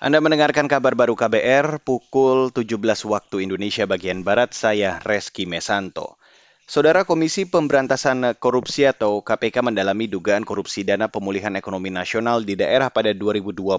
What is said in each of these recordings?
Anda mendengarkan kabar baru KBR pukul 17 waktu Indonesia bagian Barat, saya Reski Mesanto. Saudara Komisi Pemberantasan Korupsi atau KPK mendalami dugaan korupsi dana pemulihan ekonomi nasional di daerah pada 2021.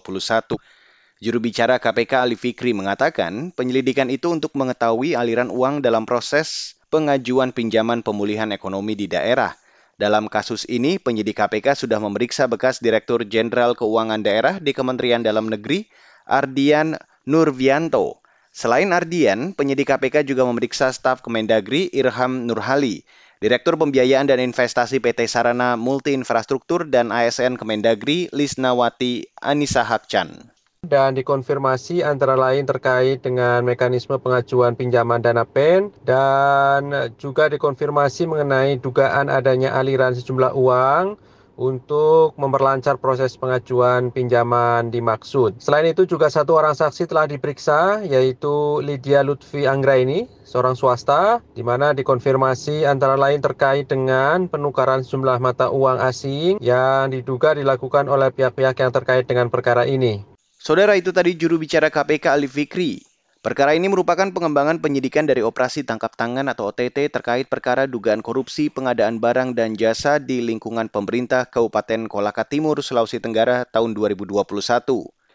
Juru bicara KPK Ali Fikri mengatakan penyelidikan itu untuk mengetahui aliran uang dalam proses pengajuan pinjaman pemulihan ekonomi di daerah. Dalam kasus ini, penyidik KPK sudah memeriksa bekas Direktur Jenderal Keuangan Daerah di Kementerian Dalam Negeri Ardian Nurvianto. Selain Ardian, penyidik KPK juga memeriksa staf Kemendagri Irham Nurhali, Direktur Pembiayaan dan Investasi PT Sarana Multi Infrastruktur dan ASN Kemendagri Lisnawati Anissa Hakchan dan dikonfirmasi antara lain terkait dengan mekanisme pengajuan pinjaman dana PEN dan juga dikonfirmasi mengenai dugaan adanya aliran sejumlah uang untuk memperlancar proses pengajuan pinjaman dimaksud. Selain itu juga satu orang saksi telah diperiksa yaitu Lydia Lutfi Anggraini, seorang swasta di mana dikonfirmasi antara lain terkait dengan penukaran jumlah mata uang asing yang diduga dilakukan oleh pihak-pihak yang terkait dengan perkara ini. Saudara itu tadi juru bicara KPK Ali Fikri. Perkara ini merupakan pengembangan penyidikan dari operasi tangkap tangan atau OTT terkait perkara dugaan korupsi pengadaan barang dan jasa di lingkungan pemerintah Kabupaten Kolaka Timur, Sulawesi Tenggara tahun 2021.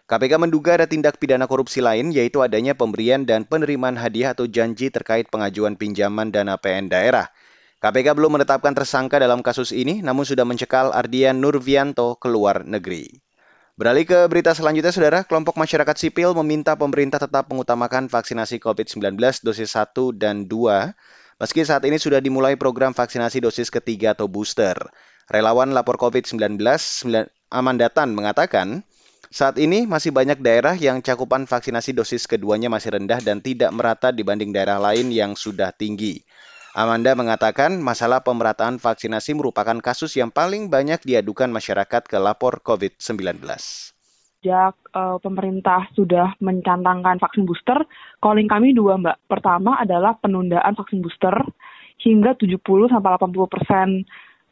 KPK menduga ada tindak pidana korupsi lain yaitu adanya pemberian dan penerimaan hadiah atau janji terkait pengajuan pinjaman dana PN daerah. KPK belum menetapkan tersangka dalam kasus ini namun sudah mencekal Ardian Nurvianto ke luar negeri. Beralih ke berita selanjutnya, Saudara. Kelompok masyarakat sipil meminta pemerintah tetap mengutamakan vaksinasi COVID-19 dosis 1 dan 2, meski saat ini sudah dimulai program vaksinasi dosis ketiga atau booster. Relawan lapor COVID-19 Amandatan mengatakan, saat ini masih banyak daerah yang cakupan vaksinasi dosis keduanya masih rendah dan tidak merata dibanding daerah lain yang sudah tinggi. Amanda mengatakan masalah pemerataan vaksinasi merupakan kasus yang paling banyak diadukan masyarakat ke lapor COVID-19 sejak uh, pemerintah sudah mencantangkan vaksin booster, calling kami dua mbak. Pertama adalah penundaan vaksin booster hingga 70 sampai 80 persen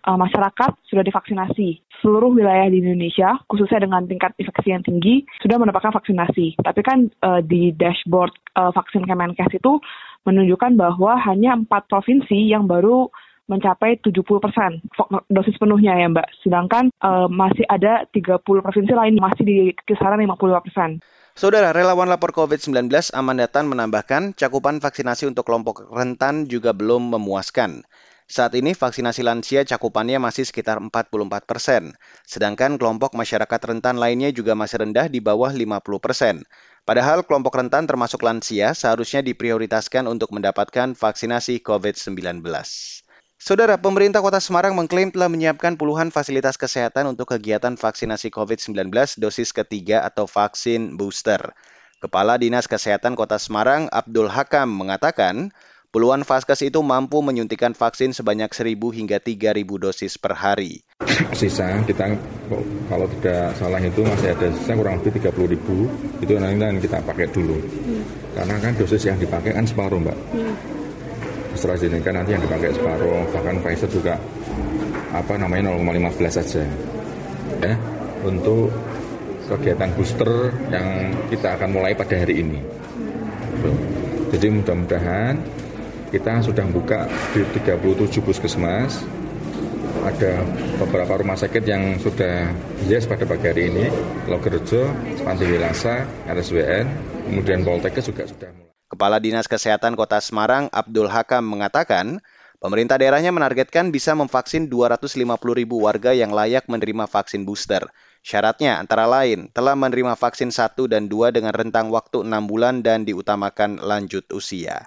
uh, masyarakat sudah divaksinasi. Seluruh wilayah di Indonesia, khususnya dengan tingkat infeksi yang tinggi, sudah mendapatkan vaksinasi. Tapi kan uh, di dashboard uh, vaksin Kemenkes itu menunjukkan bahwa hanya empat provinsi yang baru mencapai 70 persen dosis penuhnya ya Mbak. Sedangkan uh, masih ada 30 provinsi lain masih di kisaran 55 persen. Saudara relawan lapor COVID-19 Amandatan menambahkan cakupan vaksinasi untuk kelompok rentan juga belum memuaskan. Saat ini vaksinasi lansia cakupannya masih sekitar 44 persen, sedangkan kelompok masyarakat rentan lainnya juga masih rendah di bawah 50 persen. Padahal kelompok rentan termasuk lansia seharusnya diprioritaskan untuk mendapatkan vaksinasi COVID-19. Saudara, pemerintah Kota Semarang mengklaim telah menyiapkan puluhan fasilitas kesehatan untuk kegiatan vaksinasi COVID-19 dosis ketiga atau vaksin booster. Kepala Dinas Kesehatan Kota Semarang, Abdul Hakam, mengatakan Puluhan vaskes itu mampu menyuntikan vaksin sebanyak 1.000 hingga 3.000 dosis per hari. Sisa kita kalau tidak salah itu masih ada sisa kurang lebih 30 ribu itu nanti kita pakai dulu. Hmm. Karena kan dosis yang dipakai kan separuh mbak. Hmm. AstraZeneca nanti yang dipakai separuh, bahkan Pfizer juga apa namanya 0,15 saja. Ya, untuk kegiatan booster yang kita akan mulai pada hari ini. Jadi mudah-mudahan kita sudah buka di 37 puskesmas. Ada beberapa rumah sakit yang sudah yes pada pagi hari ini. Logerjo, Panti Wilasa, RSWN, kemudian Poltekkes juga sudah mulai. Kepala Dinas Kesehatan Kota Semarang, Abdul Hakam, mengatakan, pemerintah daerahnya menargetkan bisa memvaksin 250 ribu warga yang layak menerima vaksin booster. Syaratnya antara lain telah menerima vaksin 1 dan 2 dengan rentang waktu 6 bulan dan diutamakan lanjut usia.